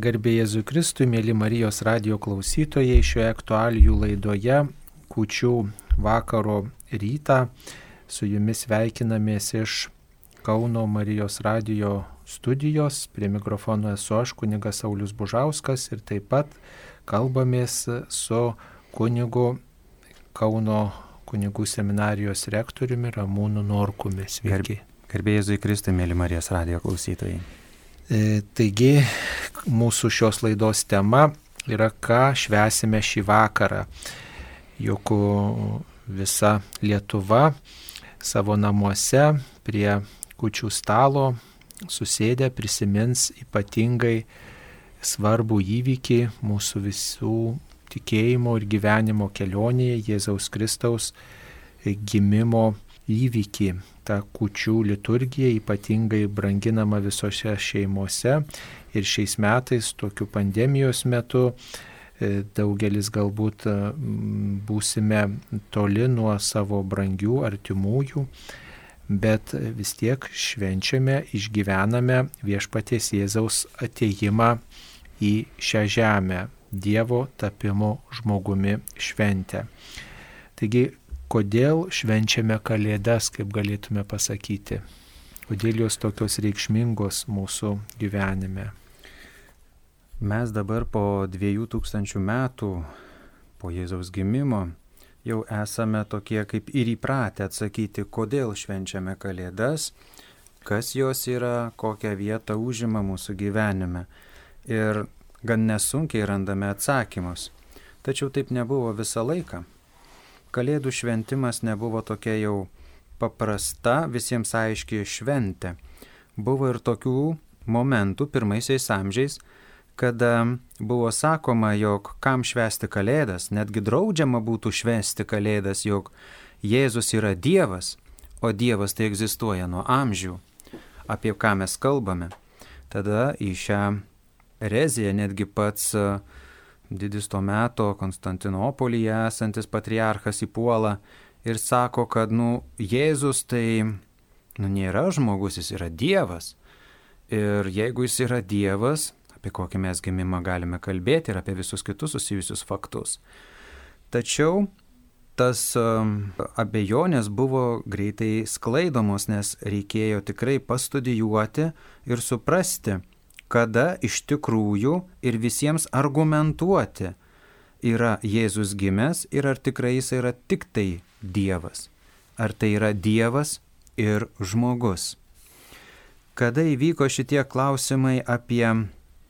Garbė Jėzui Kristui, mėly Marijos radio klausytojai, šioje aktualijų laidoje kučių vakaro rytą su jumis veikinamės iš Kauno Marijos radio studijos. Prie mikrofono esu aš, kunigas Saulis Bužauskas ir taip pat kalbamės su kunigu Kauno kunigų seminarijos rektoriumi Ramūnu Norkumi. Sveiki. Garbė Jėzui Kristui, mėly Marijos radio klausytojai. E, taigi mūsų šios laidos tema yra, ką švesime šį vakarą. Juk visa Lietuva savo namuose prie kučių stalo susėdę prisimins ypatingai svarbų įvykį mūsų visų tikėjimo ir gyvenimo kelionėje Jėzaus Kristaus gimimo įvykį ta kučių liturgija ypatingai branginama visose šeimose ir šiais metais, tokiu pandemijos metu, e, daugelis galbūt e, būsime toli nuo savo brangių artimųjų, bet vis tiek švenčiame, išgyvename viešpaties Jėzaus ateimą į šią žemę, Dievo tapimo žmogumi šventę. Taigi kodėl švenčiame Kalėdas, kaip galėtume pasakyti, kodėl jos tokios reikšmingos mūsų gyvenime. Mes dabar po dviejų tūkstančių metų, po Jėzaus gimimo, jau esame tokie kaip ir įpratę atsakyti, kodėl švenčiame Kalėdas, kas jos yra, kokią vietą užima mūsų gyvenime. Ir gan nesunkiai randame atsakymus. Tačiau taip nebuvo visą laiką. Kalėdų šventimas nebuvo tokia jau paprasta, visiems aiškiai šventė. Buvo ir tokių momentų pirmaisiais amžiais, kada buvo sakoma, jog kam švesti Kalėdas, netgi draudžiama būtų švesti Kalėdas, jog Jėzus yra Dievas, o Dievas tai egzistuoja nuo amžių. Apie ką mes kalbame? Tada į šią ereziją netgi pats uh, didis to meto Konstantinopolyje esantis patriarchas įpuola ir sako, kad, nu, Jėzus tai, nu, nėra žmogus, jis yra Dievas. Ir jeigu jis yra Dievas, apie kokį mes gimimą galime kalbėti ir apie visus kitus susijusius faktus. Tačiau tas um, abejonės buvo greitai sklaidomos, nes reikėjo tikrai pastudijuoti ir suprasti, kada iš tikrųjų ir visiems argumentuoti yra Jėzus gimęs ir ar tikrai jis yra tik tai Dievas. Ar tai yra Dievas ir žmogus. Kada įvyko šitie klausimai apie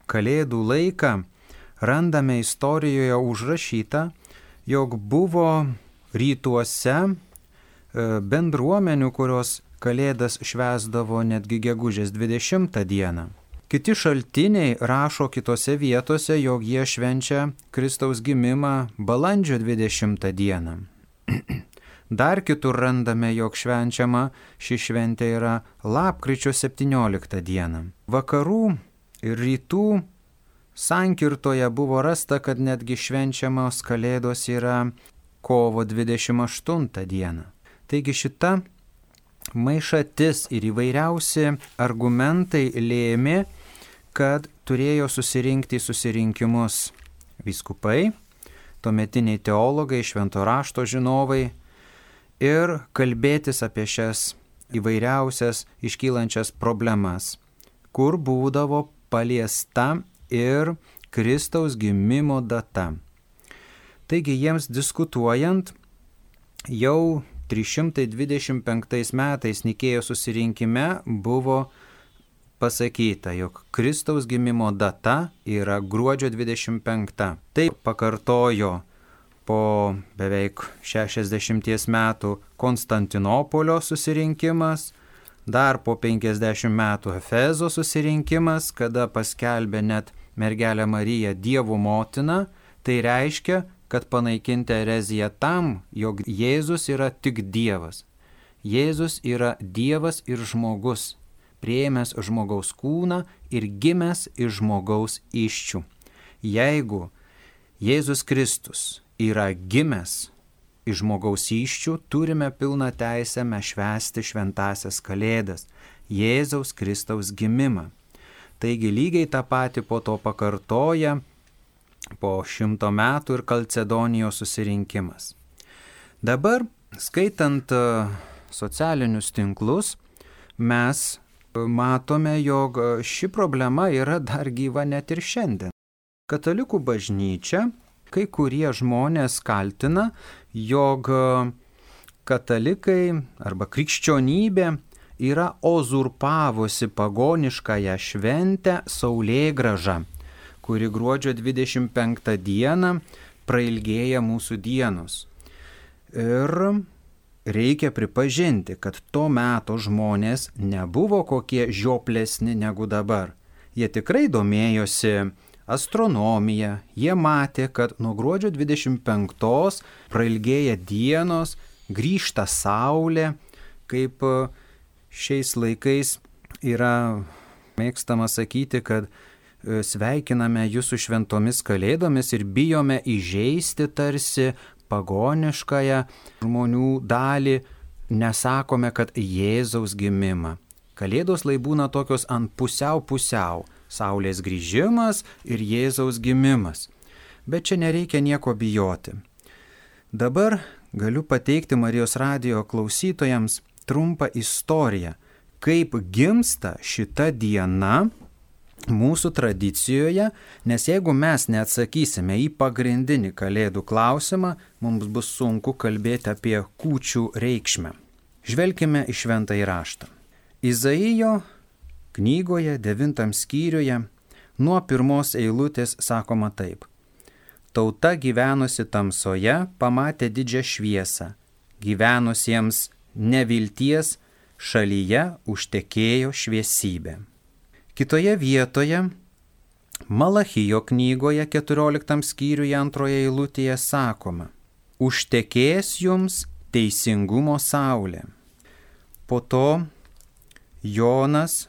Kalėdų laiką, randame istorijoje užrašyta, jog buvo rytuose e, bendruomenių, kurios Kalėdas švesdavo netgi gegužės 20 dieną. Kiti šaltiniai rašo kitose vietose, jog jie švenčia Kristaus gimimą balandžio 20 dieną. Dar kitur randame, jog švenčiama ši šventė yra lapkričio 17 dieną. Vakarų ir rytų sankirtoje buvo rasta, kad netgi švenčiamos kalėdos yra kovo 28 dieną. Taigi šita maišatis ir įvairiausi argumentai lėmė, kad turėjo susirinkti į susirinkimus viskupai, tuometiniai teologai, švento rašto žinovai ir kalbėtis apie šias įvairiausias iškylančias problemas, kur būdavo paliesta ir Kristaus gimimo data. Taigi jiems diskutuojant, jau 325 metais Nikėjo susirinkime buvo pasakyta, jog Kristaus gimimo data yra gruodžio 25. Taip pakartojo po beveik 60 metų Konstantinopolio susirinkimas, dar po 50 metų Efezo susirinkimas, kada paskelbė net mergelę Mariją Dievo motiną, tai reiškia, kad panaikinti ereziją tam, jog Jėzus yra tik Dievas. Jėzus yra Dievas ir žmogus prieimęs žmogaus kūną ir gimęs iš žmogaus iščių. Jeigu Jėzus Kristus yra gimęs iš žmogaus iščių, turime pilną teisę mes švęsti šventasias kalėdas, Jėzaus Kristaus gimimą. Taigi lygiai tą patį po to pakartoja po šimto metų ir Kalcedonijos susirinkimas. Dabar, skaitant e, socialinius tinklus, mes matome, jog ši problema yra dar gyva net ir šiandien. Katalikų bažnyčia, kai kurie žmonės kaltina, jog katalikai arba krikščionybė yra uzurpavusi pagoniškąją šventę Saulėgražą, kuri gruodžio 25 dieną prailgėja mūsų dienos. Ir reikia pripažinti, kad to meto žmonės nebuvo kokie žioplesni negu dabar. Jie tikrai domėjosi astronomija, jie matė, kad nuo gruodžio 25 prailgėja dienos, grįžta saulė, kaip e, šiais laikais yra mėgstama sakyti, kad e, sveikiname jūsų šventomis kalėdomis ir bijome įžeisti tarsi pagoniškąją žmonių dalį, nesakome, kad Jėzaus gimimą. Kalėdos lai būna tokios ant pusiau pusiau - Saulės grįžimas ir Jėzaus gimimas. Bet čia nereikia nieko bijoti. Dabar galiu pateikti Marijos radio klausytojams trumpą istoriją, kaip gimsta šita diena mūsų tradicijoje, nes jeigu mes neatsakysime į pagrindinį kalėdų klausimą, mums bus sunku kalbėti apie kūčių reikšmę. Žvelkime į šventą įraštą. Izaijo knygoje devintam skyriuje nuo pirmos eilutės sakoma taip. Tauta gyvenusi tamsoje pamatė didžią šviesą, gyvenusiems nevilties šalyje užtekėjo šviesybė. Kitoje vietoje Malachijo knygoje 14 skyriuje antroje eilutėje sakoma, užtekės jums teisingumo saulė. Po to Jonas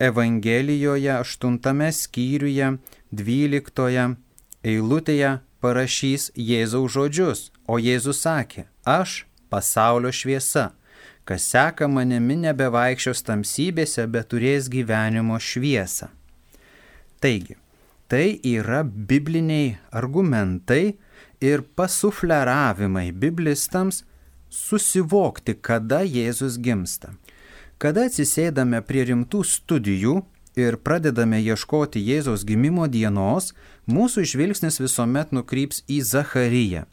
Evangelijoje 8 skyriuje 12 eilutėje parašys Jėzaus žodžius, o Jėzus sakė, aš pasaulio šviesa kas seka manimi nebevaikščios tamsybėse, bet turės gyvenimo šviesą. Taigi, tai yra bibliniai argumentai ir pasufleravimai biblistams susivokti, kada Jėzus gimsta. Kada atsisėdame prie rimtų studijų ir pradedame ieškoti Jėzaus gimimo dienos, mūsų žvilgsnis visuomet nukryps į Zacharyją.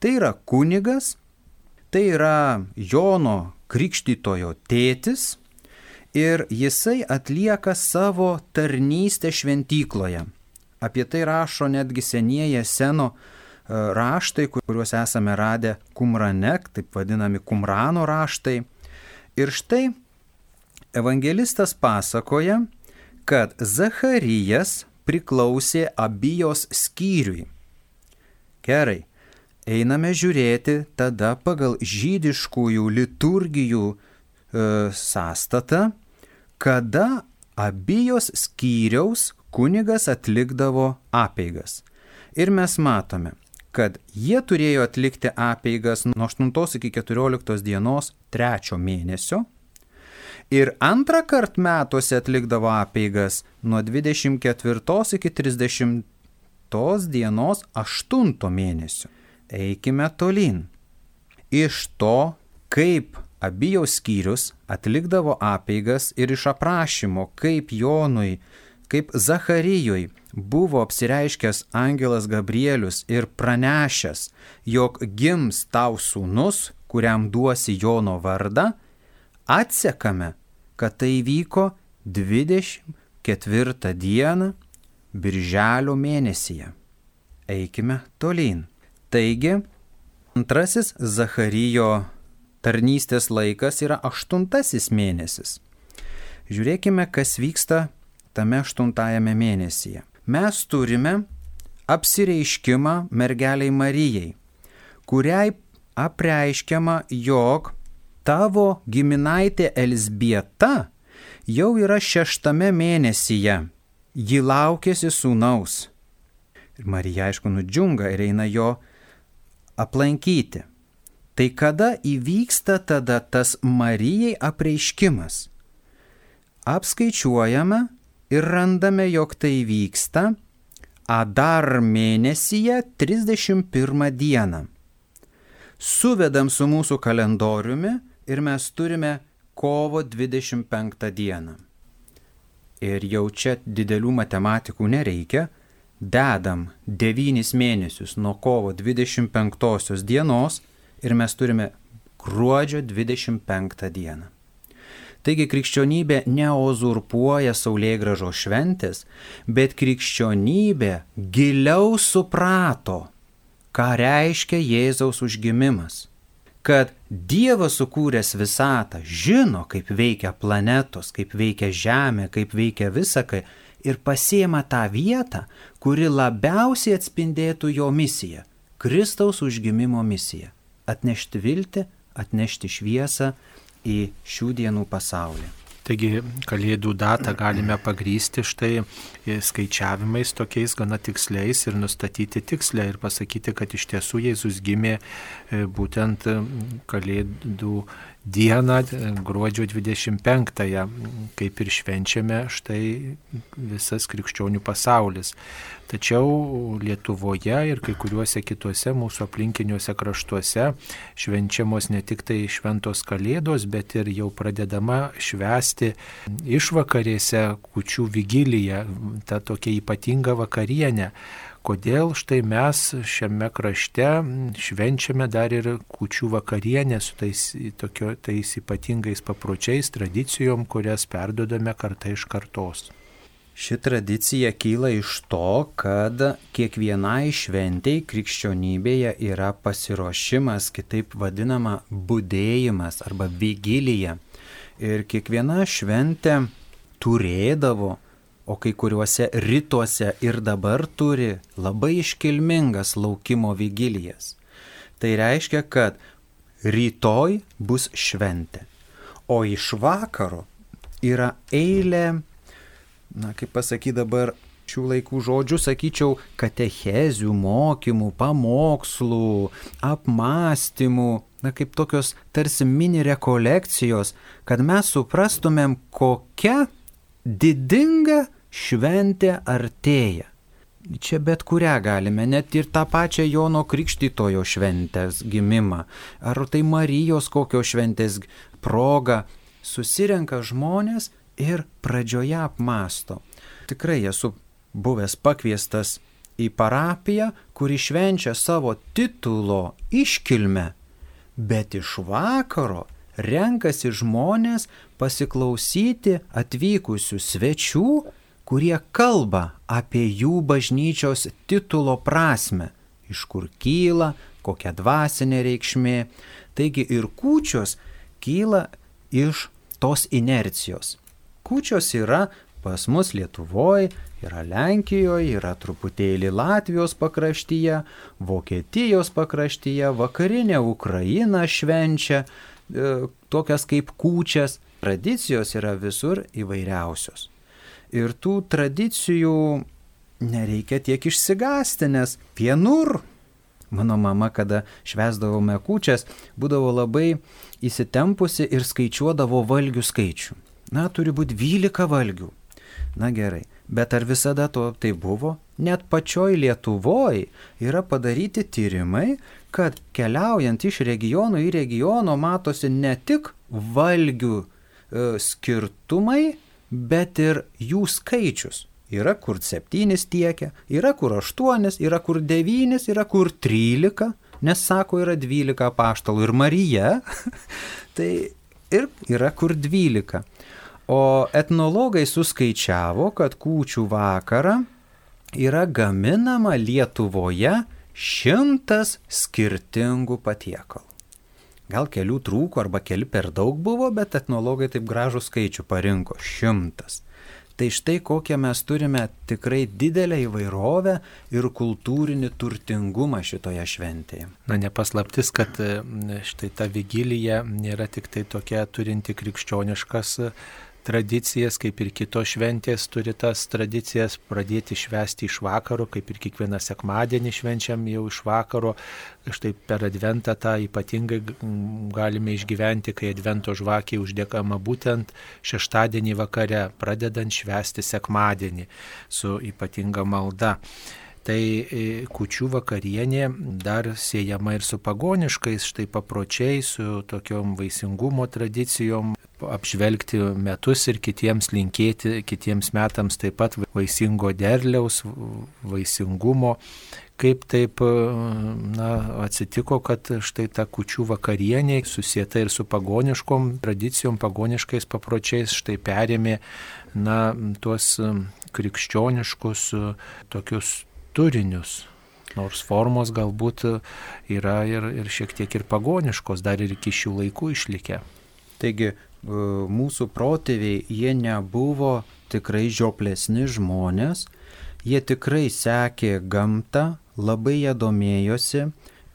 Tai yra kunigas, tai yra Jono krikštytojo tėtis ir jisai atlieka savo tarnystę šventykloje. Apie tai rašo netgi senieji seno e, raštai, kuriuos esame radę Kumrane, taip vadinami Kumrano raštai. Ir štai evangelistas pasakoja, kad Zacharijas priklausė abijos skyriui. Gerai, einame žiūrėti tada pagal žydiškųjų liturgijų e, sąstatą, kada abijos skyriaus kunigas atlikdavo apeigas. Ir mes matome, kad jie turėjo atlikti apeigas nuo 8 iki 14 dienos trečio mėnesio ir antrą kartą metuose atlikdavo apeigas nuo 24 iki 30 dienos 8 mėnesio eikime tolyn. Iš to, kaip abiejos skyrius atlikdavo apeigas ir iš aprašymo, kaip Jonui, kaip Zacharijui buvo apsireiškęs angelas Gabrielius ir pranešęs, jog gims tau sūnus, kuriam duosi Jono vardą, atsekame, kad tai vyko 24 dieną Birželio mėnesyje. Eikime tolyn. Taigi, antrasis Zacharyjo tarnystės laikas yra aštuntasis mėnesis. Žiūrėkime, kas vyksta tame aštuntajame mėnesyje. Mes turime apsireiškimą mergeliai Marijai, kuriai apreiškiama, jog tavo giminaitė Elsbieta jau yra šeštame mėnesyje. Ji laukėsi sūnaus. Ir Marija, aišku, nudžiunga ir eina jo aplankyti. Tai kada įvyksta tada tas Marijai apreiškimas? Apskaičiuojame, ir randame, jog tai vyksta Adar mėnesyje 31 dieną. Suvedam su mūsų kalendoriumi ir mes turime kovo 25 dieną. Ir jau čia didelių matematikų nereikia, dedam 9 mėnesius nuo kovo 25 dienos ir mes turime gruodžio 25 dieną. Taigi krikščionybė neozurpuoja Saulėgražo šventės, bet krikščionybė giliau suprato, ką reiškia Jėzaus užgimimas. Kad Dievas sukūręs visatą žino, kaip veikia planetos, kaip veikia Žemė, kaip veikia visakai ir pasiema tą vietą, kuri labiausiai atspindėtų jo misiją - Kristaus užgimimo misiją - atnešti viltį, atnešti šviesą, į šių dienų pasaulį. Taigi kalėdų datą galime pagrysti štai skaičiavimais tokiais gana tiksliais ir nustatyti tikslę ir pasakyti, kad iš tiesų Jėzus gimė e, būtent kalėdų dieną, gruodžio 25-ąją, kaip ir švenčiame štai visas krikščionių pasaulis. Tačiau Lietuvoje ir kai kuriuose kituose mūsų aplinkiniuose kraštuose švenčiamos ne tik tai šventos kalėdos, bet ir jau pradedama švesti išvakarėse kučių vigilyje, ta tokia ypatinga vakarienė kodėl štai mes šiame krašte švenčiame dar ir kučių vakarienę su tais, tokio, tais ypatingais papročiais, tradicijom, kurias perdodame kartą iš kartos. Ši tradicija kyla iš to, kad kiekvienai šventėjai krikščionybėje yra pasiruošimas, kitaip vadinama būdėjimas arba vigilija. Ir kiekviena šventė turėdavo o kai kuriuose rytuose ir dabar turi labai iškilmingas laukimo vigilijas. Tai reiškia, kad rytoj bus šventė, o iš vakaro yra eilė, na kaip pasakyti dabar, šių laikų žodžių, sakyčiau, katechezių, mokymų, pamokslų, apmąstymų, na kaip tokios tarsi mini rekolekcijos, kad mes suprastumėm, kokia didinga šventė artėja. Čia bet kurią galime, net ir tą pačią Jono Krikštytojo šventės gimimą, ar tai Marijos kokio šventės proga, susirenka žmonės ir pradžioje apmasto. Tikrai esu buvęs pakviestas į parapiją, kuri švenčia savo titulo iškilmę, bet iš vakaro renkasi žmonės pasiklausyti atvykusių svečių kurie kalba apie jų bažnyčios titulo prasme, iš kur kyla, kokia dvasinė reikšmė. Taigi ir kūčios kyla iš tos inercijos. Kūčios yra pas mus Lietuvoje, yra Lenkijoje, yra truputėlį Latvijos pakraštyje, Vokietijos pakraštyje, vakarinė Ukraina švenčia e, tokias kaip kūčias. Tradicijos yra visur įvairiausios. Ir tų tradicijų nereikia tiek išsigasti, nes vienur Mano mama, kada švesdavome kūčias, būdavo labai įsitempusi ir skaičiuodavo valgių skaičių. Na, turi būti 12 valgių. Na gerai, bet ar visada to tai buvo? Net pačioj Lietuvoje yra padaryti tyrimai, kad keliaujant iš regiono į regiono matosi ne tik valgių e, skirtumai, bet ir jų skaičius. Yra kur septynis tiekia, yra kur aštuonis, yra kur devynis, yra kur trylika, nes sako yra dvylika paštalų ir Marija, tai ir yra kur dvylika. O etnologai suskaičiavo, kad kūčių vakarą yra gaminama Lietuvoje šimtas skirtingų patiekalų. Gal kelių trūko arba keli per daug buvo, bet etnologai taip gražų skaičių parinko - šimtas. Tai štai kokią mes turime tikrai didelę įvairovę ir kultūrinį turtingumą šitoje šventėje. Na, nepaslaptis, kad štai ta vigilija nėra tik tai tokia turinti krikščioniškas tradicijas, kaip ir kitos šventės turi tas tradicijas pradėti švęsti iš vakaro, kaip ir kiekvieną sekmadienį švenčiam jau iš vakaro. Štai per adventą tą ypatingai galime išgyventi, kai advento žvakė uždėkama būtent šeštadienį vakare, pradedant švęsti sekmadienį su ypatinga malda tai e, kučių vakarienė dar siejama ir su pagoniškais štai papročiais, su tokiom vaisingumo tradicijom, apžvelgti metus ir kitiems linkėti, kitiems metams taip pat vaisingo derliaus, vaisingumo. Kaip taip na, atsitiko, kad štai ta kučių vakarienė susieta ir su pagoniškom tradicijom, pagoniškais papročiais, štai perėmė na, tuos krikščioniškus tokius turinius. Nors formos galbūt yra ir, ir šiek tiek ir pagoniškos, dar ir iki šių laikų išlikę. Taigi mūsų protėviai, jie nebuvo tikrai žioplesni žmonės, jie tikrai sekė gamtą, labai ją domėjosi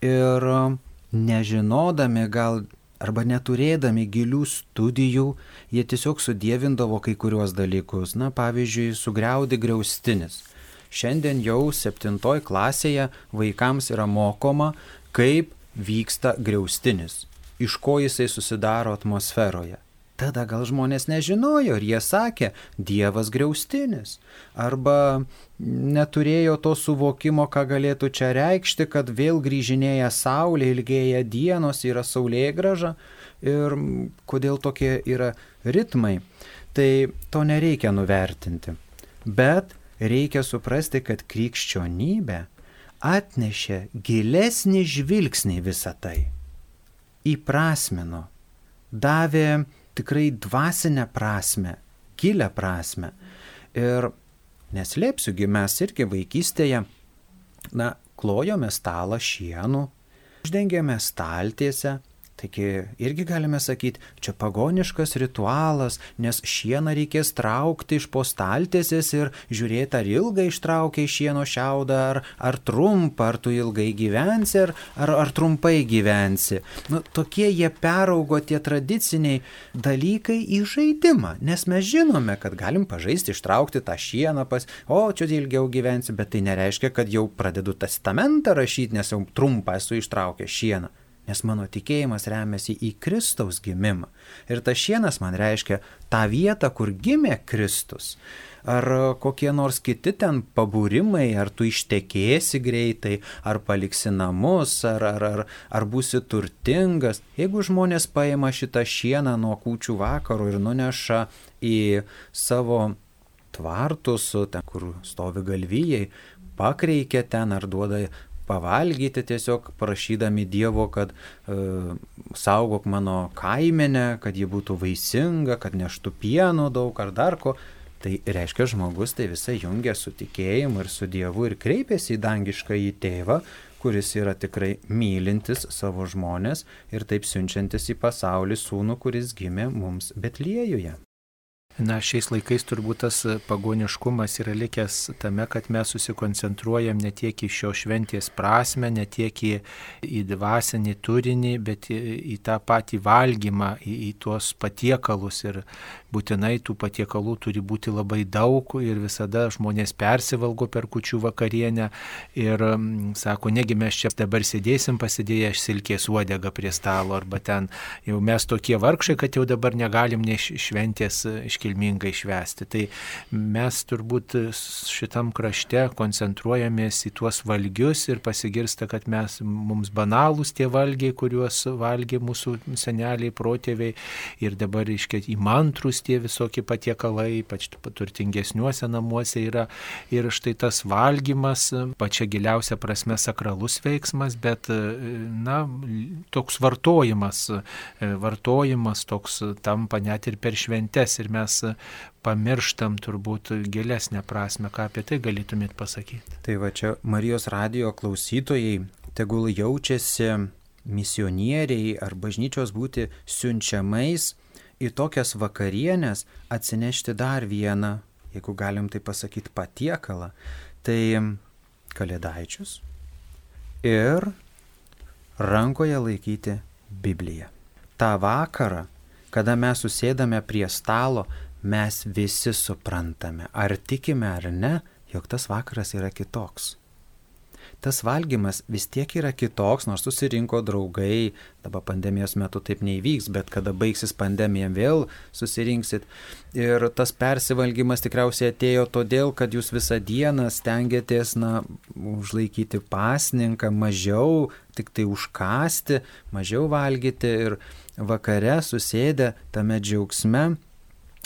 ir nežinodami gal arba neturėdami gilių studijų, jie tiesiog sudėvindavo kai kuriuos dalykus. Na, pavyzdžiui, sugriaudi griaustinis. Šiandien jau septintoj klasėje vaikams yra mokoma, kaip vyksta griaustinis, iš ko jisai susidaro atmosferoje. Tada gal žmonės nežinojo ir jie sakė, Dievas griaustinis. Arba neturėjo to suvokimo, ką galėtų čia reikšti, kad vėl grįžinėja saulė, ilgėja dienos, yra saulė graža ir kodėl tokie yra ritmai. Tai to nereikia nuvertinti. Bet reikia suprasti, kad krikščionybė atnešė gilesnį žvilgsnį visą tai. Įprasmino, davė tikrai dvasinę prasme, gilę prasme. Ir neslėpsiugi, mes irgi vaikystėje, na, klojome stalą šienu, uždengėme staltiesę, Taigi irgi galime sakyti, čia pagoniškas ritualas, nes šieną reikės traukti iš postaltėsės ir žiūrėti, ar ilgai ištraukiai šieno šiaudą, ar, ar trumpą, ar tu ilgai gyvensi, ar, ar, ar trumpai gyvensi. Nu, tokie jie peraugo tie tradiciniai dalykai į žaidimą, nes mes žinome, kad galim pažaisti, ištraukti tą šieną pas, o čia ilgiau gyvensi, bet tai nereiškia, kad jau pradedu testamentą rašyti, nes jau trumpą esu ištraukęs šieną nes mano tikėjimas remiasi į Kristaus gimimą. Ir tas šienas man reiškia tą vietą, kur gimė Kristus. Ar kokie nors kiti ten pabūrimai, ar tu ištekėsi greitai, ar paliksi namus, ar, ar, ar, ar būsi turtingas. Jeigu žmonės paima šitą šieną nuo kūčių vakaro ir nuneša į savo tvartus, ten kur stovi galvijai, pakreikia ten ar duoda pavalgyti tiesiog prašydami Dievo, kad e, saugok mano kaimenę, kad ji būtų vaisinga, kad neštų pieno daug ar dar ko. Tai reiškia, žmogus tai visai jungia su tikėjimu ir su Dievu ir kreipiasi į dangišką į tėvą, kuris yra tikrai mylintis savo žmonės ir taip siunčiantis į pasaulį sūnų, kuris gimė mums Betliejuje. Na, šiais laikais turbūt tas pagoniškumas yra likęs tame, kad mes susikoncentruojam ne tiek į šio šventės prasme, ne tiek į, į dvasinį turinį, bet į, į tą patį valgymą, į, į tuos patiekalus. Ir būtinai tų patiekalų turi būti labai daug ir visada žmonės persivalgo per kučių vakarienę ir mm, sako, negi mes čia dabar sėdėsim pasidėję silkės uodegą prie stalo, arba ten jau mes tokie vargšai, kad jau dabar negalim ne šventės iškilmingai švęsti. Tai mes turbūt šitam krašte koncentruojamės į tuos valgius ir pasigirsta, kad mes, mums banalūs tie valgiai, kuriuos valgė mūsų seneliai, protėviai ir dabar, iškiai, įmantrus tie visokie patiekalai, ypač turtingesniuose namuose yra. Ir štai tas valgymas, pačia giliausia prasme sakralus veiksmas, bet, na, toks vartojimas, vartojimas toks tampa net ir per šventes ir mes pamirštam turbūt gilesnę prasme, ką apie tai galėtumėt pasakyti. Tai va čia Marijos radio klausytojai tegul jaučiasi misionieriai ar bažnyčios būti siunčiamais į tokias vakarienės atsinešti dar vieną, jeigu galim tai pasakyti, patiekalą. Tai kalėdaičius ir rankoje laikyti Bibliją. Ta vakarą, kada mes susėdame prie stalo, mes visi suprantame, ar tikime ar ne, jog tas vakaras yra kitoks tas valgymas vis tiek yra kitoks, nors susirinko draugai, dabar pandemijos metu taip neįvyks, bet kada baigsis pandemija vėl susirinksit. Ir tas persivalgymas tikriausiai atėjo todėl, kad jūs visą dieną stengiatės, na, užlaikyti pasninką, mažiau, tik tai užkasti, mažiau valgyti ir vakare susėdę tame džiaugsme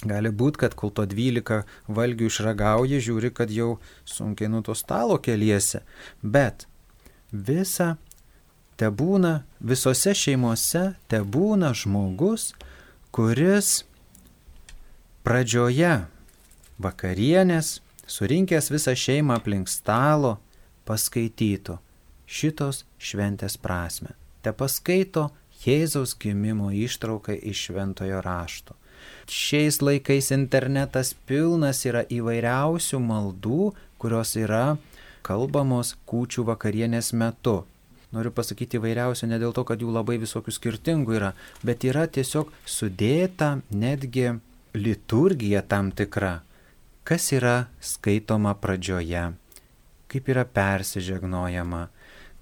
Gali būti, kad kol to 12 valgių išragauji, žiūri, kad jau sunkiai nuo to stalo keliesi. Bet visa te būna, visose šeimose te būna žmogus, kuris pradžioje vakarienės, surinkęs visą šeimą aplink stalo, paskaitytų šitos šventės prasme. Te paskaito Jėzaus gimimo ištrauką iš šventojo rašto šiais laikais internetas pilnas yra įvairiausių maldų, kurios yra kalbamos kūčių vakarienės metu. Noriu pasakyti įvairiausių ne dėl to, kad jų labai visokių skirtingų yra, bet yra tiesiog sudėta netgi liturgija tam tikra, kas yra skaitoma pradžioje, kaip yra persižegnojama,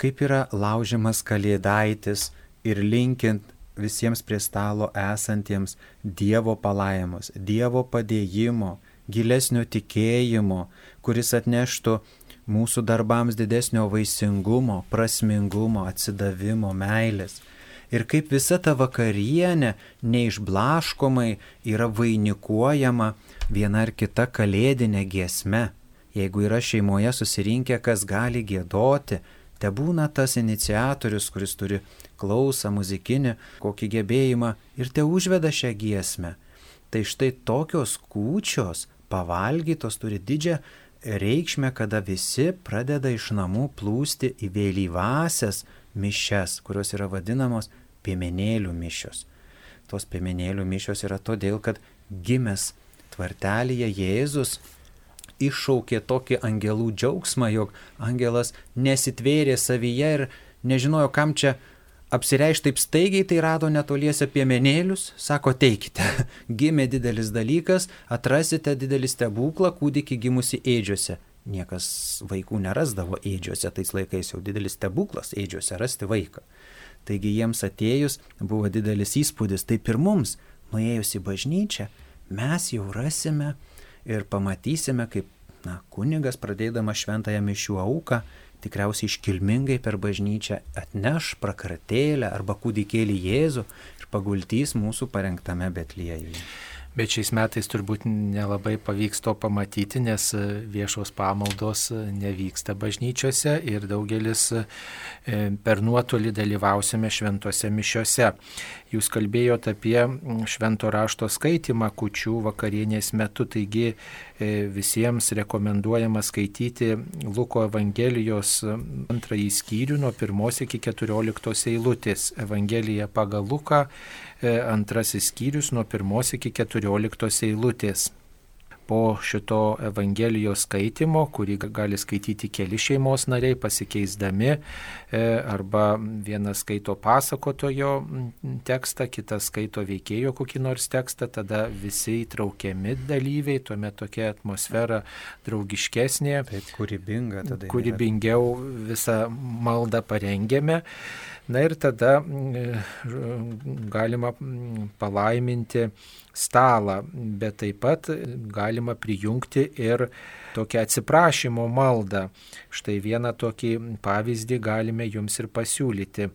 kaip yra laužiamas kalėdaitis? Ir linkint visiems prie stalo esantiems Dievo palaimos, Dievo padėjimo, gilesnio tikėjimo, kuris atneštų mūsų darbams didesnio vaisingumo, prasmingumo, atsidavimo, meilės. Ir kaip visa ta vakarienė neišblaškomai yra vainikuojama viena ar kita kalėdinė giesme. Jeigu yra šeimoje susirinkę, kas gali gėdoti, te būna tas iniciatorius, kuris turi klausą muzikinį, kokį gebėjimą ir te užveda šią giesmę. Tai štai tokios kūčios pavalgytos turi didžią reikšmę, kada visi pradeda iš namų plūsti į vėlyvasias mišes, kurios yra vadinamos piemenėlių mišios. Tos piemenėlių mišios yra todėl, kad gimęs tvartelėje Jėzus iššaukė tokį angelų džiaugsmą, jog angelas nesitvėrė savyje ir nežinojo, kam čia apsireišti taip staigiai, tai rado netoliese piemenėlius, sako, teikite, gimė didelis dalykas, atrasite didelį stebuklą kūdikį gimusi ėdžiuose. Niekas vaikų nerasdavo ėdžiuose, tais laikais jau didelis stebuklas ėdžiuose rasti vaiką. Taigi jiems atėjus buvo didelis įspūdis, taip ir mums, nuėjus į bažnyčią, mes jau rasime ir pamatysime, kaip na, kunigas pradėdamas šventąją mišių auką tikriausiai iškilmingai per bažnyčią atneš prakartėlę arba kūdikėlį Jėzų ir pagultys mūsų parengtame Betliejuje. Bet šiais metais turbūt nelabai pavyks to pamatyti, nes viešos pamaldos nevyksta bažnyčiose ir daugelis e, per nuotolį dalyvausime šventose mišiose. Jūs kalbėjote apie švento rašto skaitimą kučių vakarienės metu, taigi e, visiems rekomenduojama skaityti Luko Evangelijos antrąjį skyrių nuo pirmos iki keturioliktos eilutės. Evangelija pagal Luką E, antrasis skyrius nuo pirmos iki keturioliktos eilutės. Po šito Evangelijos skaitimo, kurį gali skaityti keli šeimos nariai pasikeisdami, e, arba vienas skaito pasakotojo tekstą, kitas skaito veikėjo kokį nors tekstą, tada visi įtraukiami dalyviai, tuomet tokia atmosfera draugiškesnė. Taip, kūrybinga tada. Kūrybingiau visą maldą parengėme. Na ir tada mm, galima palaiminti stalą, bet taip pat galima prijungti ir tokią atsiprašymo maldą. Štai vieną tokį pavyzdį galime jums ir pasiūlyti.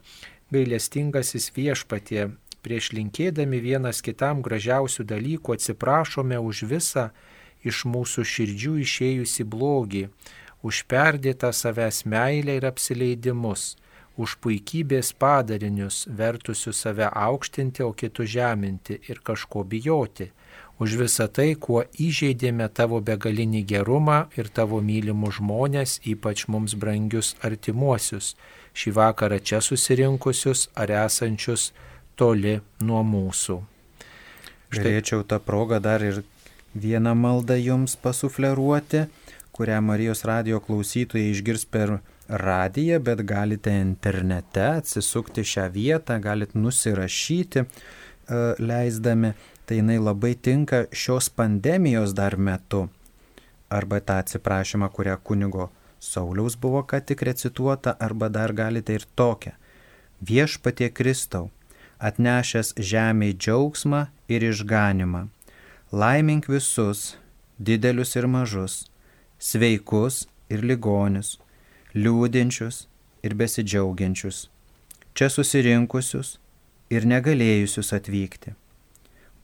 Gailestingasis viešpatie, prieš linkėdami vienas kitam gražiausių dalykų atsiprašome už visą iš mūsų širdžių išėjusi blogį, už perdėtą savęs meilę ir apsileidimus už puikybės padarinius, vertusius save aukštinti, o kitus žeminti ir kažko bijoti, už visą tai, kuo įžeidėme tavo begalinį gerumą ir tavo mylimus žmonės, ypač mums brangius artimuosius, šį vakarą čia susirinkusius ar esančius toli nuo mūsų. Štai. Galėčiau tą progą dar ir vieną maldą jums pasufleruoti, kurią Marijos radio klausytojai išgirs per radiją, bet galite internete atsisukti šią vietą, galite nusirašyti e, leisdami tai jinai labai tinka šios pandemijos dar metu. Arba tą atsiprašymą, kurią kunigo Sauliaus buvo ką tik recituota, arba dar galite ir tokią. Viešpatie Kristau, atnešęs žemiai džiaugsmą ir išganimą. Laimink visus, didelius ir mažus, sveikus ir ligonius, liūdinčius ir besidžiaugiančius, čia susirinkusius ir negalėjusius atvykti.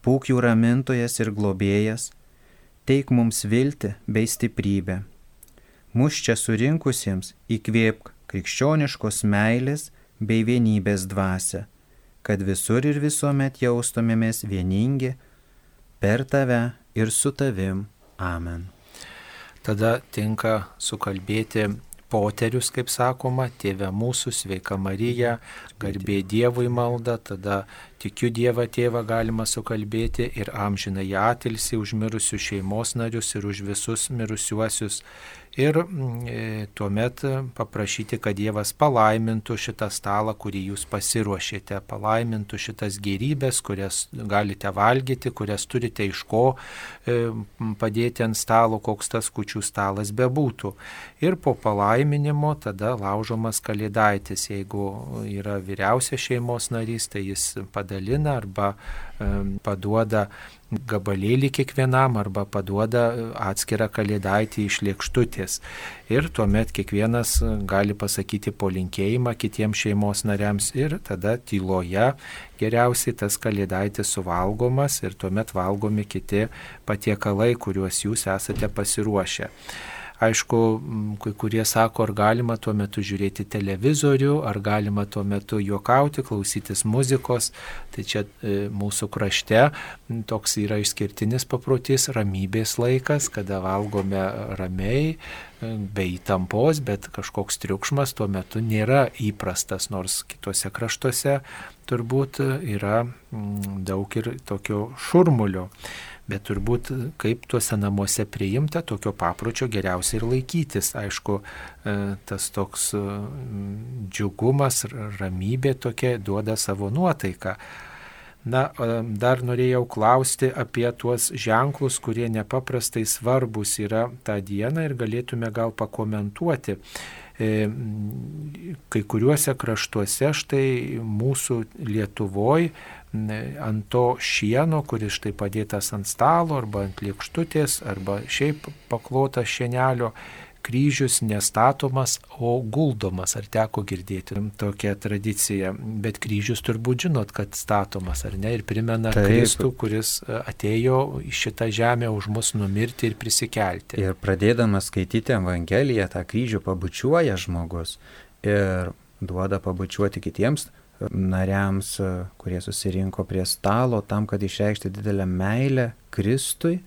Būk jų ramintojas ir globėjas, teik mums viltį bei stiprybę. Mūsų čia surinkusiems įkvėpk krikščioniškos meilės bei vienybės dvasę, kad visur ir visuomet jaustumėmės vieningi per tave ir su tavim. Amen. Tada tinka sukalbėti poterius, kaip sakoma, tėvė mūsų, sveika Marija, garbė Dievui malda, tada tikiu Dievą tėvą galima sukalbėti ir amžiną į atilsį už mirusius šeimos narius ir už visus mirusiuosius ir mm, e, tuomet paprašyti, kad Dievas palaimintų šitą stalą, kurį jūs pasiruošėte, palaimintų šitas gerybės, kurias galite valgyti, kurias turite iš ko e, padėti ant stalo, koks tas kučių stalas bebūtų. Ir po palaiminimo tada laužomas kalėdaitis, jeigu yra vyriausias šeimos narys, tai jis padalina arba paduoda gabalėlį kiekvienam arba paduoda atskirą kalėdaitį iš lėkštutės. Ir tuomet kiekvienas gali pasakyti polinkėjimą kitiems šeimos nariams ir tada tyloje geriausiai tas kalėdaitis suvalgomas ir tuomet valgomi kiti patiekalai, kuriuos jūs esate pasiruošę. Aišku, kai kurie sako, ar galima tuo metu žiūrėti televizorių, ar galima tuo metu juokauti, klausytis muzikos. Tai čia e, mūsų krašte toks yra išskirtinis paprotys - ramybės laikas, kada valgome ramiai, e, be įtampos, bet kažkoks triukšmas tuo metu nėra įprastas, nors kitose kraštuose turbūt yra daug ir tokio šurmulio bet turbūt kaip tuose namuose priimta, tokio papročio geriausia ir laikytis. Aišku, e, tas toks e, džiugumas, ramybė tokia duoda savo nuotaiką. Na, e, dar norėjau klausti apie tuos ženklus, kurie nepaprastai svarbus yra tą dieną ir galėtume gal pakomentuoti. Kai kuriuose kraštuose štai mūsų Lietuvoje ant to šieno, kuris štai padėtas ant stalo arba ant lėkštutės arba šiaip paklotas šienelio, kryžius nestatomas, o guldomas. Ar teko girdėti tokią tradiciją? Bet kryžius turbūt žinot, kad statomas, ar ne? Ir primena Taip. Kristų, kuris atėjo į šitą žemę už mus numirti ir prisikelti. Ir pradėdamas skaityti Evangeliją, tą kryžių pabučiuoja žmogus ir duoda pabučiuoti kitiems nariams, kurie susirinko prie stalo tam, kad išreikšti didelę meilę Kristui,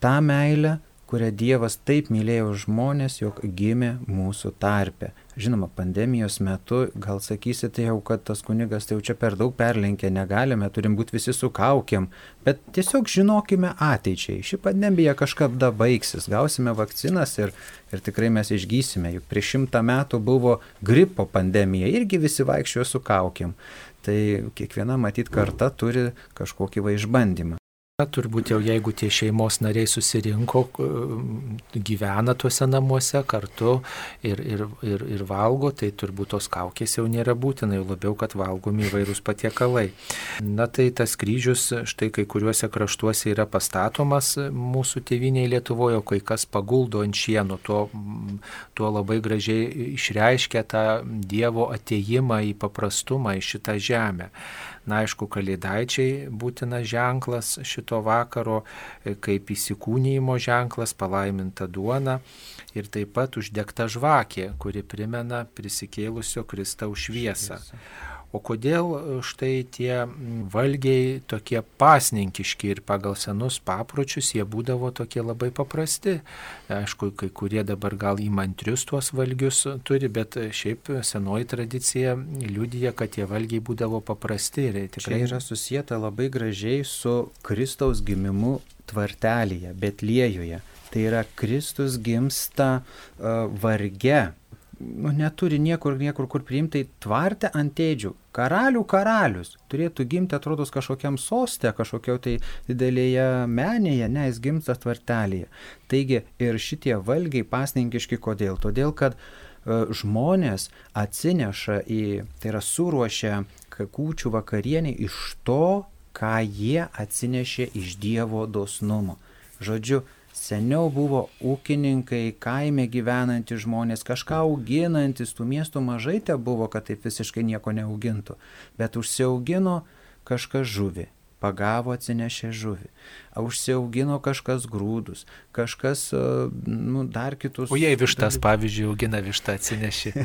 tą meilę, kurią Dievas taip mylėjo žmonės, jog gimė mūsų tarpe. Žinoma, pandemijos metu gal sakysite jau, kad tas kunigas tai jau čia per daug perlenkė, negalime, turim būti visi su kaukiam, bet tiesiog žinokime ateičiai. Ši pandemija kažkada baigsis, gausime vakcinas ir, ir tikrai mes išgysime. Juk prieš šimtą metų buvo gripo pandemija, irgi visi vaikščiojo su kaukiam. Tai kiekviena matyt karta turi kažkokį va išbandymą. Turbūt jau jeigu tie šeimos nariai susirinko, gyvena tuose namuose kartu ir, ir, ir, ir valgo, tai turbūt tos kaukės jau nėra būtina, jau labiau, kad valgomi įvairūs patiekalai. Na tai tas kryžius štai kai kuriuose kraštuose yra pastatomas mūsų tėviniai Lietuvoje, kai kas paguldo ant šieno, tuo, tuo labai gražiai išreiškia tą Dievo ateimą į paprastumą, į šitą žemę. Na aišku, kalėdaičiai būtina ženklas šito vakaro, e, kaip įsikūnyjimo ženklas, palaiminta duona ir taip pat uždegta žvakė, kuri primena prisikėlusio Kristaus šviesą. O kodėl e, štai tie valgiai tokie pasninkiški ir pagal senus papročius jie būdavo tokie labai paprasti. Aišku, kai kurie dabar gal įmantrius tuos valgius turi, bet šiaip senoji tradicija liūdija, kad tie valgiai būdavo paprasti. Tikrai Čia yra susijęta labai gražiai su Kristaus gimimu tvartelėje, Betlėjuje. Tai yra Kristus gimsta uh, varge nu, neturi niekur, niekur kur priimti, tai tvarte ant ėdžių. Karalių karalius turėtų gimti, atrodo, kažkokiam soste, kažkokio tai didelėje menėje, ne, jis gimsta tvartelėje. Taigi ir šitie valgiai pasninkiški kodėl? Todėl, kad e, žmonės atsineša į, tai yra suruošia kūčių vakarienį iš to, ką jie atsinešė iš Dievo dosnumo. Žodžiu, Seniau buvo ūkininkai, kaime gyvenantys žmonės, kažką auginantis, tų miestų mažai te buvo, kad taip visiškai nieko neaugintų, bet užsiaugino kažkas žuvį, pagavo atsinešė žuvį, užsiaugino kažkas grūdus, kažkas, nu, dar kitus. O jei vištas, pavyzdžiui, augina vištą atsinešė.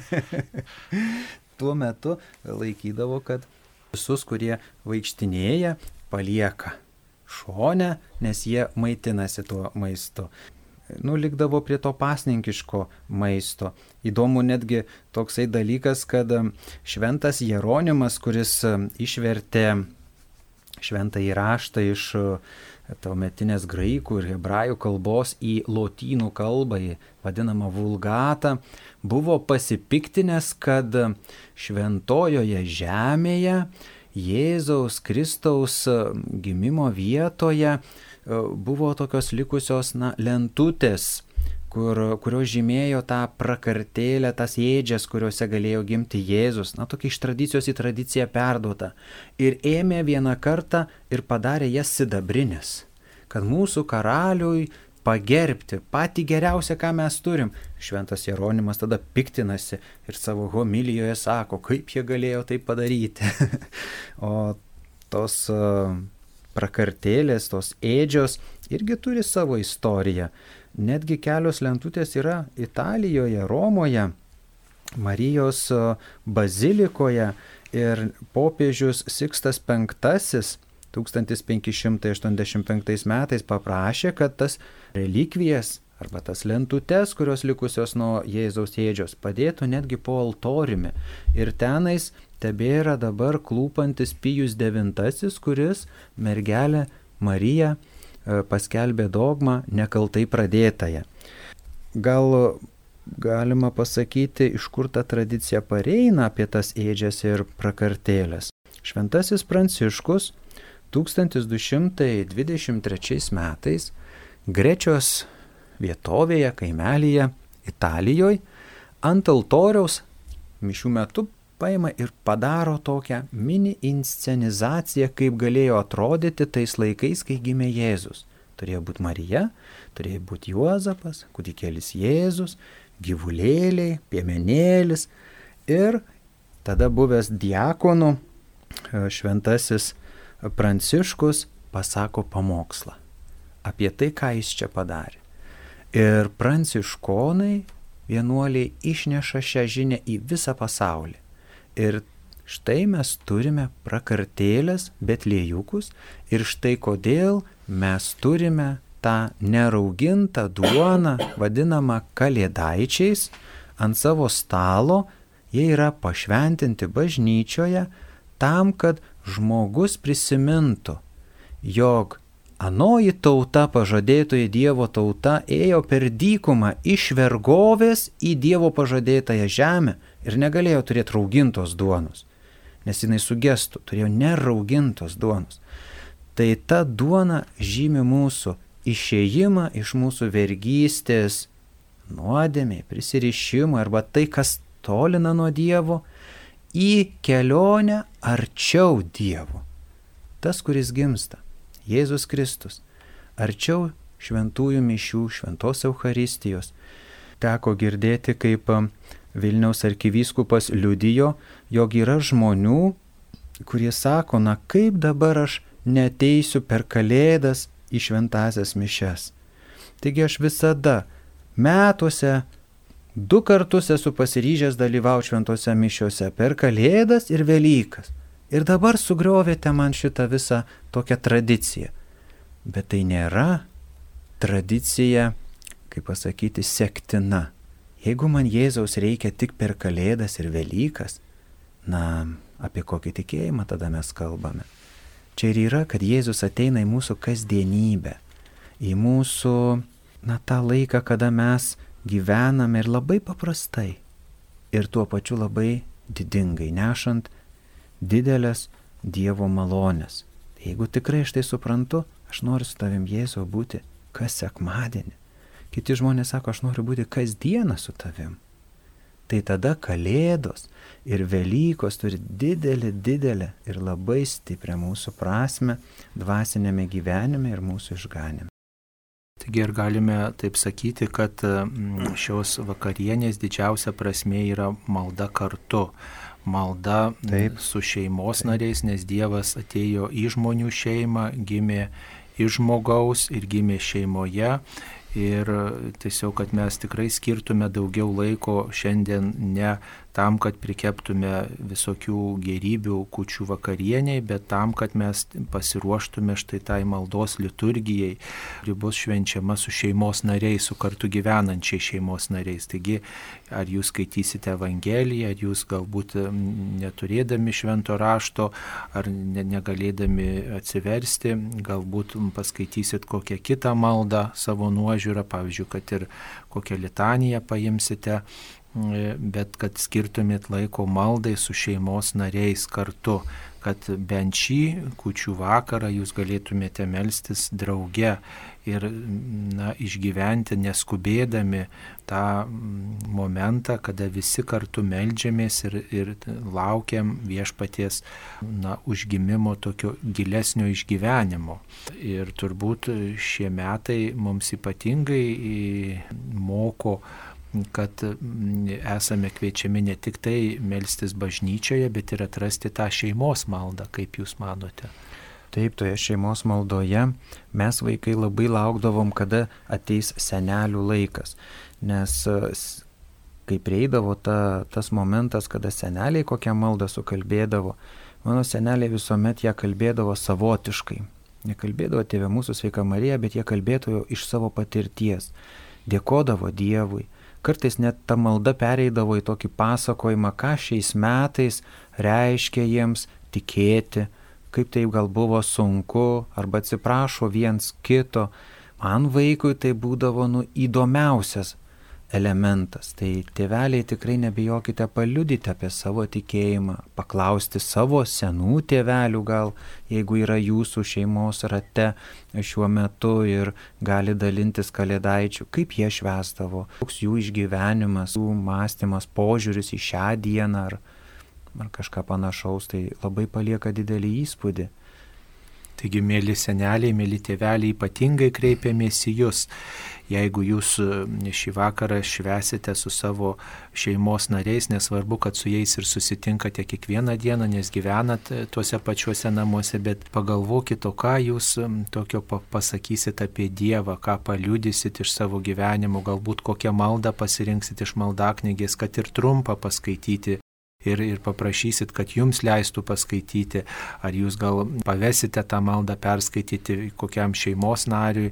Tuo metu laikydavo, kad visus, kurie vaikštinėja, palieka šone, nes jie maitinasi tuo maistu. Nulikdavo prie to pasninkiško maisto. Įdomu netgi toksai dalykas, kad šventas Jeronimas, kuris išvertė šventą įraštą iš tuometinės graikų ir hebrajų kalbos į lotynų kalbą, į vadinamą vulgatą, buvo pasipiktinęs, kad šventojoje žemėje Jėzaus Kristaus e, gimimo vietoje e, buvo tokios likusios na, lentutės, kur, kurios žymėjo tą prakartėlę, tas ėdžias, kuriuose galėjo gimti Jėzus. Na, tokia iš tradicijos į tradiciją perduota. Ir ėmė vieną kartą ir padarė jas sidabrinės, kad mūsų karaliui pagerbti patį geriausią, ką mes turim. Šventas Jeronimas tada piktinasi ir savo homilijoje sako, kaip jie galėjo tai padaryti. o tos prakartėlės, tos ėdžios irgi turi savo istoriją. Netgi kelios lentutės yra Italijoje, Romoje, Marijos bazilikoje ir popiežius Sikstas V 1585 metais paprašė, kad tas relikvijas arba tas lentutes, kurios likusios nuo Jėzaus ėdžios, padėtų netgi po altoriumi. Ir tenais tebėra dabar klūpantis Pijus IX, kuris mergelę Mariją e, paskelbė dogmą nekaltai pradėtąją. Gal galima pasakyti, iš kur ta tradicija pareina apie tas ėdžias ir prakartėlės. Šventasis Pranciškus 1223 metais Grečios vietovėje, kaimelyje, Italijoje, ant altoriaus mišių metu paima ir padaro tokią mini inscenizaciją, kaip galėjo atrodyti tais laikais, kai gimė Jėzus. Turėjo būti Marija, turėjo būti Juozapas, kūdikėlis Jėzus, gyvulėliai, piemenėlis ir tada buvęs diakonų šventasis Pranciškus pasako pamokslą apie tai, ką jis čia padarė. Ir pranciškonai vienuoliai išneša šią žinę į visą pasaulį. Ir štai mes turime prakartėlės, bet lėjukus ir štai kodėl mes turime tą neraugintą duoną, vadinamą kalėdaičiais, ant savo stalo, jie yra pašventinti bažnyčioje tam, kad žmogus prisimintų, jog anoji tauta, pažadėtoji Dievo tauta, ėjo per dykumą iš vergovės į Dievo pažadėtąją žemę ir negalėjo turėti raugintos duonos, nes jinai sugestų, turėjo neraugintos duonos. Tai ta duona žymi mūsų išėjimą iš mūsų vergystės, nuodėmė, prisirišimą arba tai, kas tolina nuo Dievo į kelionę arčiau Dievo. Tas, kuris gimsta, Jėzus Kristus, arčiau šventųjų mišių, šventos Euharistijos. Teko girdėti, kaip um, Vilniaus arkivyskupas liudijo, jog yra žmonių, kurie sako, na kaip dabar aš neteisiu per kalėdas į šventasias mišes. Taigi aš visada metuose Du kartus esu pasiryžęs dalyvauti šventose mišiuose per Kalėdas ir Velykas. Ir dabar sugriovėte man šitą visą tokią tradiciją. Bet tai nėra tradicija, kaip pasakyti, sektina. Jeigu man Jėzaus reikia tik per Kalėdas ir Velykas, na, apie kokį tikėjimą tada mes kalbame. Čia ir yra, kad Jėzus ateina į mūsų kasdienybę, į mūsų, na, tą laiką, kada mes gyvename ir labai paprastai. ir tuo pačiu labai didingai, nešant didelės Dievo malonės. Tai jeigu tikrai aš tai suprantu, aš noriu su tavim Jėzau būti kas sekmadienį. Kiti žmonės sako, aš noriu būti kasdieną su tavim. Tai tada Kalėdos ir Velykos turi didelį, didelį ir labai stiprią mūsų prasme dvasinėme gyvenime ir mūsų išganime. Taigi ir galime taip sakyti, kad mm, šios vakarienės didžiausia prasme yra malda kartu. Malda mm, taip. su šeimos taip. nariais, nes Dievas atėjo į žmonių šeimą, gimė iš žmogaus ir gimė šeimoje ir tiesiog, kad mes tikrai skirtume daugiau laiko šiandien ne tam, kad prikeptume visokių gerybių kučių vakarieniai, bet tam, kad mes pasiruoštume štai tai maldos liturgijai, kuri bus švenčiama su šeimos nariais, su kartu gyvenančiai šeimos nariais. Taigi, ar jūs skaitysite Evangeliją, ar jūs galbūt neturėdami švento rašto, ar ne, negalėdami atsiversti, galbūt paskaitysit kokią kitą maldą savo nuožiūrą, pavyzdžiui, kad ir kokią litaniją paimsite bet kad skirtumėt laiko maldai su šeimos nariais kartu, kad bent šį kučių vakarą jūs galėtumėte melstis drauge ir na, išgyventi neskubėdami tą momentą, kada visi kartu melžiamės ir, ir laukiam viešpaties na, užgimimo tokio gilesnio išgyvenimo. Ir turbūt šie metai mums ypatingai moko kad mm, esame kviečiami ne tik tai melstis bažnyčioje, bet ir atrasti tą šeimos maldą, kaip jūs manote. Taip, toje šeimos maldoje mes vaikai labai laukdavom, kada ateis senelių laikas, nes kai prieidavo ta, tas momentas, kada seneliai kokią maldą sukalbėdavo, mano seneliai visuomet ją kalbėdavo savotiškai. Nekalbėdavo tėvė mūsų sveika Marija, bet jie kalbėdavo iš savo patirties. Dėkodavo Dievui, Kartais net ta malda pereidavo į tokį pasakojimą, ką šiais metais reiškia jiems tikėti, kaip tai gal buvo sunku, arba atsiprašo viens kito. Man vaikui tai būdavo nu įdomiausias elementas. Tai tėveliai tikrai nebijokite paliudyti apie savo tikėjimą, paklausti savo senų tėvelių gal, jeigu yra jūsų šeimos rate šiuo metu ir gali dalintis kalėdaičių, kaip jie švestavo, koks jų išgyvenimas, jų mąstymas, požiūris į šią dieną ar, ar kažką panašaus, tai labai palieka didelį įspūdį. Taigi, mėly seneliai, mėly tėveliai, ypatingai kreipiamės į Jūs. Jeigu Jūs e, šį vakarą švesite su savo šeimos nariais, nesvarbu, kad su jais ir susitinkate kiekvieną dieną, nes gyvenat e, tuose pačiuose namuose, bet pagalvokit, o ką Jūs tokio pasakysit apie Dievą, ką paliudysit iš savo gyvenimo, galbūt kokią maldą pasirinksit iš maldaknygės, kad ir trumpą paskaityti ir, ir paprašysit, kad jums leistų paskaityti, ar jūs gal pavesite tą maldą perskaityti kokiam šeimos nariui.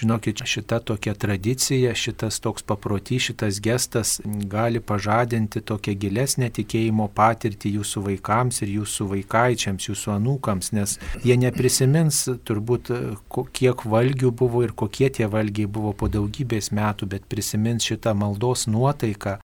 Žinokit, šita tokia tradicija, šitas toks paprotys, šitas gestas gali pažadinti tokią gilesnę tikėjimo patirtį jūsų vaikams ir jūsų vaikaičiams, jūsų anūkams, nes jie neprisimins turbūt, kiek valgių buvo ir kokie tie valgiai buvo po daugybės metų, bet prisimins šitą maldos nuotaiką,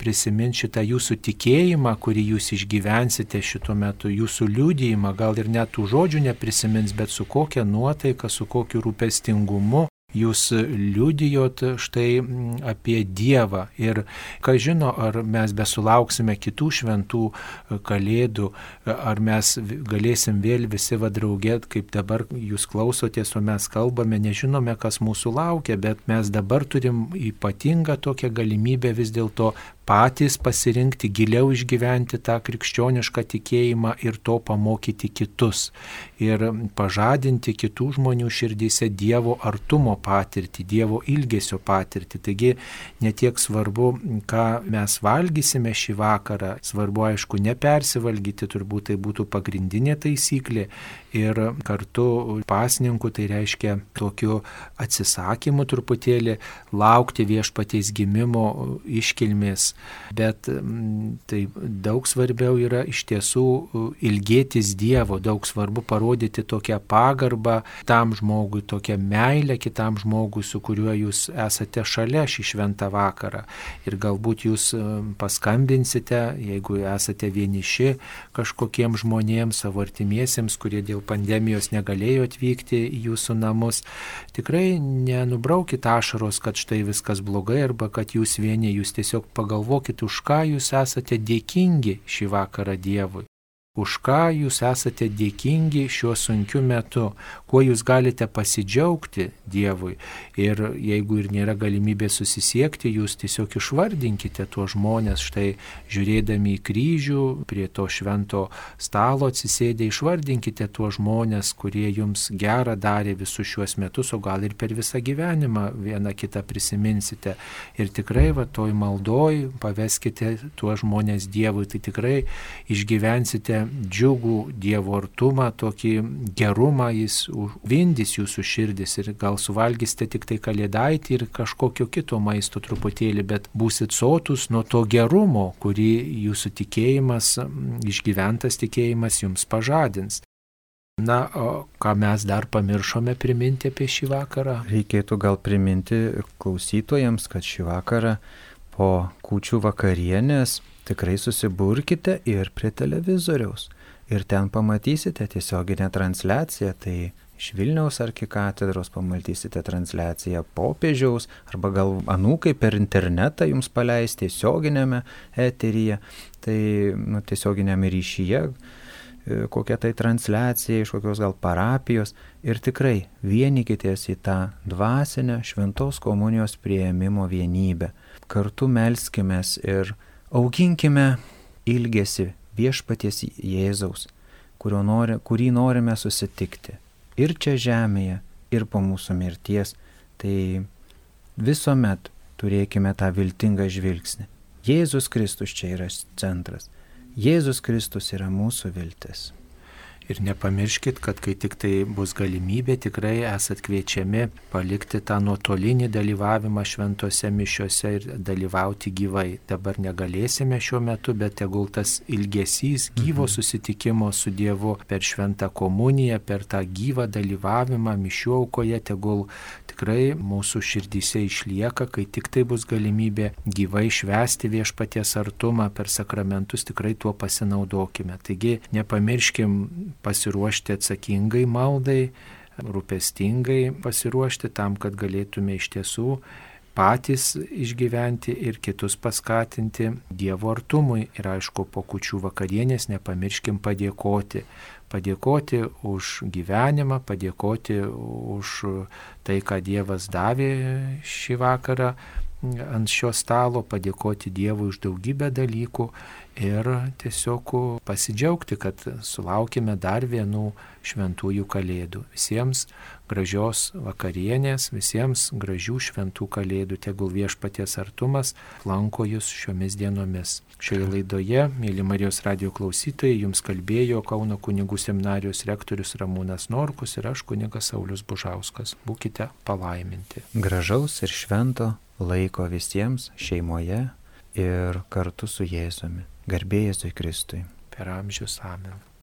prisimint šitą jūsų tikėjimą, kurį jūs išgyvensite šituo metu, jūsų liūdėjimą, gal ir net tų žodžių neprisimins, bet su kokia nuotaika, su kokiu rūpestingumu jūs liudijot štai mm, apie Dievą. Ir ką žino, ar mes besulauksime kitų šventų e, kalėdų, e, ar mes galėsim vėl visi vadraugėt, kaip dabar jūs klausotės, o mes kalbame, nežinome, kas mūsų laukia, bet mes dabar turim ypatingą tokią galimybę vis dėlto patys pasirinkti, giliau išgyventi tą krikščionišką tikėjimą ir to pamokyti kitus. Ir pažadinti kitų žmonių širdyse Dievo artumo patirtį, Dievo ilgesio patirtį. Taigi netiek svarbu, ką mes valgysime šį vakarą, svarbu aišku nepersivalgyti, turbūt tai būtų pagrindinė taisyklė. Ir kartu pasninkų tai reiškia tokiu atsisakymu truputėlį laukti viešpaties gimimo iškilmės Bet mm, tai daug svarbiau yra iš tiesų ilgėtis Dievo, daug svarbu parodyti tokią pagarbą tam žmogui, tokią meilę kitam žmogui, su kuriuo jūs esate šalia šį šventą vakarą. Ir galbūt jūs paskambinsite, jeigu esate vieniši kažkokiem žmonėms, savo artimiesiems, kurie dėl pandemijos negalėjo atvykti į jūsų namus. Tikrai nenubraukit ašaros, kad štai viskas blogai arba kad jūs vieni, jūs tiesiog pagalvokit, už ką jūs esate dėkingi šį vakarą Dievui už ką jūs esate dėkingi šiuo sunkiu metu, kuo jūs galite pasidžiaugti Dievui. Ir jeigu ir nėra galimybė susisiekti, jūs tiesiog išvardinkite tuos žmonės, štai žiūrėdami į kryžių, prie to švento stalo atsisėdę, išvardinkite tuos žmonės, kurie jums gerą darė visus šiuos metus, o gal ir per visą gyvenimą vieną kitą prisiminsite. Ir tikrai va toj maldoj paveskite tuos žmonės Dievui, tai tikrai išgyvensite džiugų Dievo artumą, tokį gerumą, jis vindys jūsų širdis ir gal suvalgysite tik tai kalėdaitį ir kažkokio kito maisto truputėlį, bet būsit sotus nuo to gerumo, kurį jūsų tikėjimas, išgyventas tikėjimas jums pažadins. Na, o ką mes dar pamiršome priminti apie šį vakarą? Reikėtų gal priminti klausytojams, kad šį vakarą po kūčių vakarienės tikrai susiburkite ir prie televizoriaus. Ir ten pamatysite tiesioginę transliaciją, tai iš Vilniaus arkikatedros pamatysite transliaciją popiežiaus arba gal anūkai per internetą jums paleis tiesioginėme eteryje, tai nu, tiesioginėme ryšyje e, kokia tai transliacija iš kokios gal parapijos ir tikrai vienykitės į tą dvasinę šventos komunijos prieimimo vienybę. Kartu melskimės ir Auginkime ilgesi viešpaties Jėzaus, nori, kurį norime susitikti ir čia žemėje, ir po mūsų mirties. Tai visuomet turėkime tą viltingą žvilgsnį. Jėzus Kristus čia yra centras. Jėzus Kristus yra mūsų viltis. Ir nepamirškit, kad kai tik tai bus galimybė, tikrai esat kviečiami palikti tą nuotolinį dalyvavimą šventose mišiuose ir dalyvauti gyvai. Dabar negalėsime šiuo metu, bet tegul tas ilgesys gyvo mhm. susitikimo su Dievu per šventą komuniją, per tą gyvą dalyvavimą mišių aukoje, tegul tikrai mūsų širdyse išlieka, kai tik tai bus galimybė gyvai švesti viešpaties artumą per sakramentus, tikrai tuo pasinaudokime. Taigi nepamirškim pasiruošti atsakingai maldai, rūpestingai pasiruošti tam, kad galėtume iš tiesų patys išgyventi ir kitus paskatinti Dievo artumui. Ir aišku, po kučių vakarienės nepamirškim padėkoti. Padėkoti už gyvenimą, padėkoti už tai, ką Dievas davė šį vakarą ant šio stalo, padėkoti Dievui už daugybę dalykų ir tiesiog pasidžiaugti, kad sulaukime dar vienų šventųjų kalėdų. Visiems gražios vakarienės, visiems gražių šventų kalėdų, tegul viešpaties artumas lanko jūs šiomis dienomis. Šioje laidoje, mėly Marijos radio klausytojai, jums kalbėjo Kauno kunigų seminarijos rektorius Ramūnas Norkus ir aš kunigas Saulis Bužauskas. Būkite palaiminti. Gražaus ir švento laiko visiems šeimoje ir kartu su Jėzumi. Garbėjai Jėzui Kristui. Per amžius amen.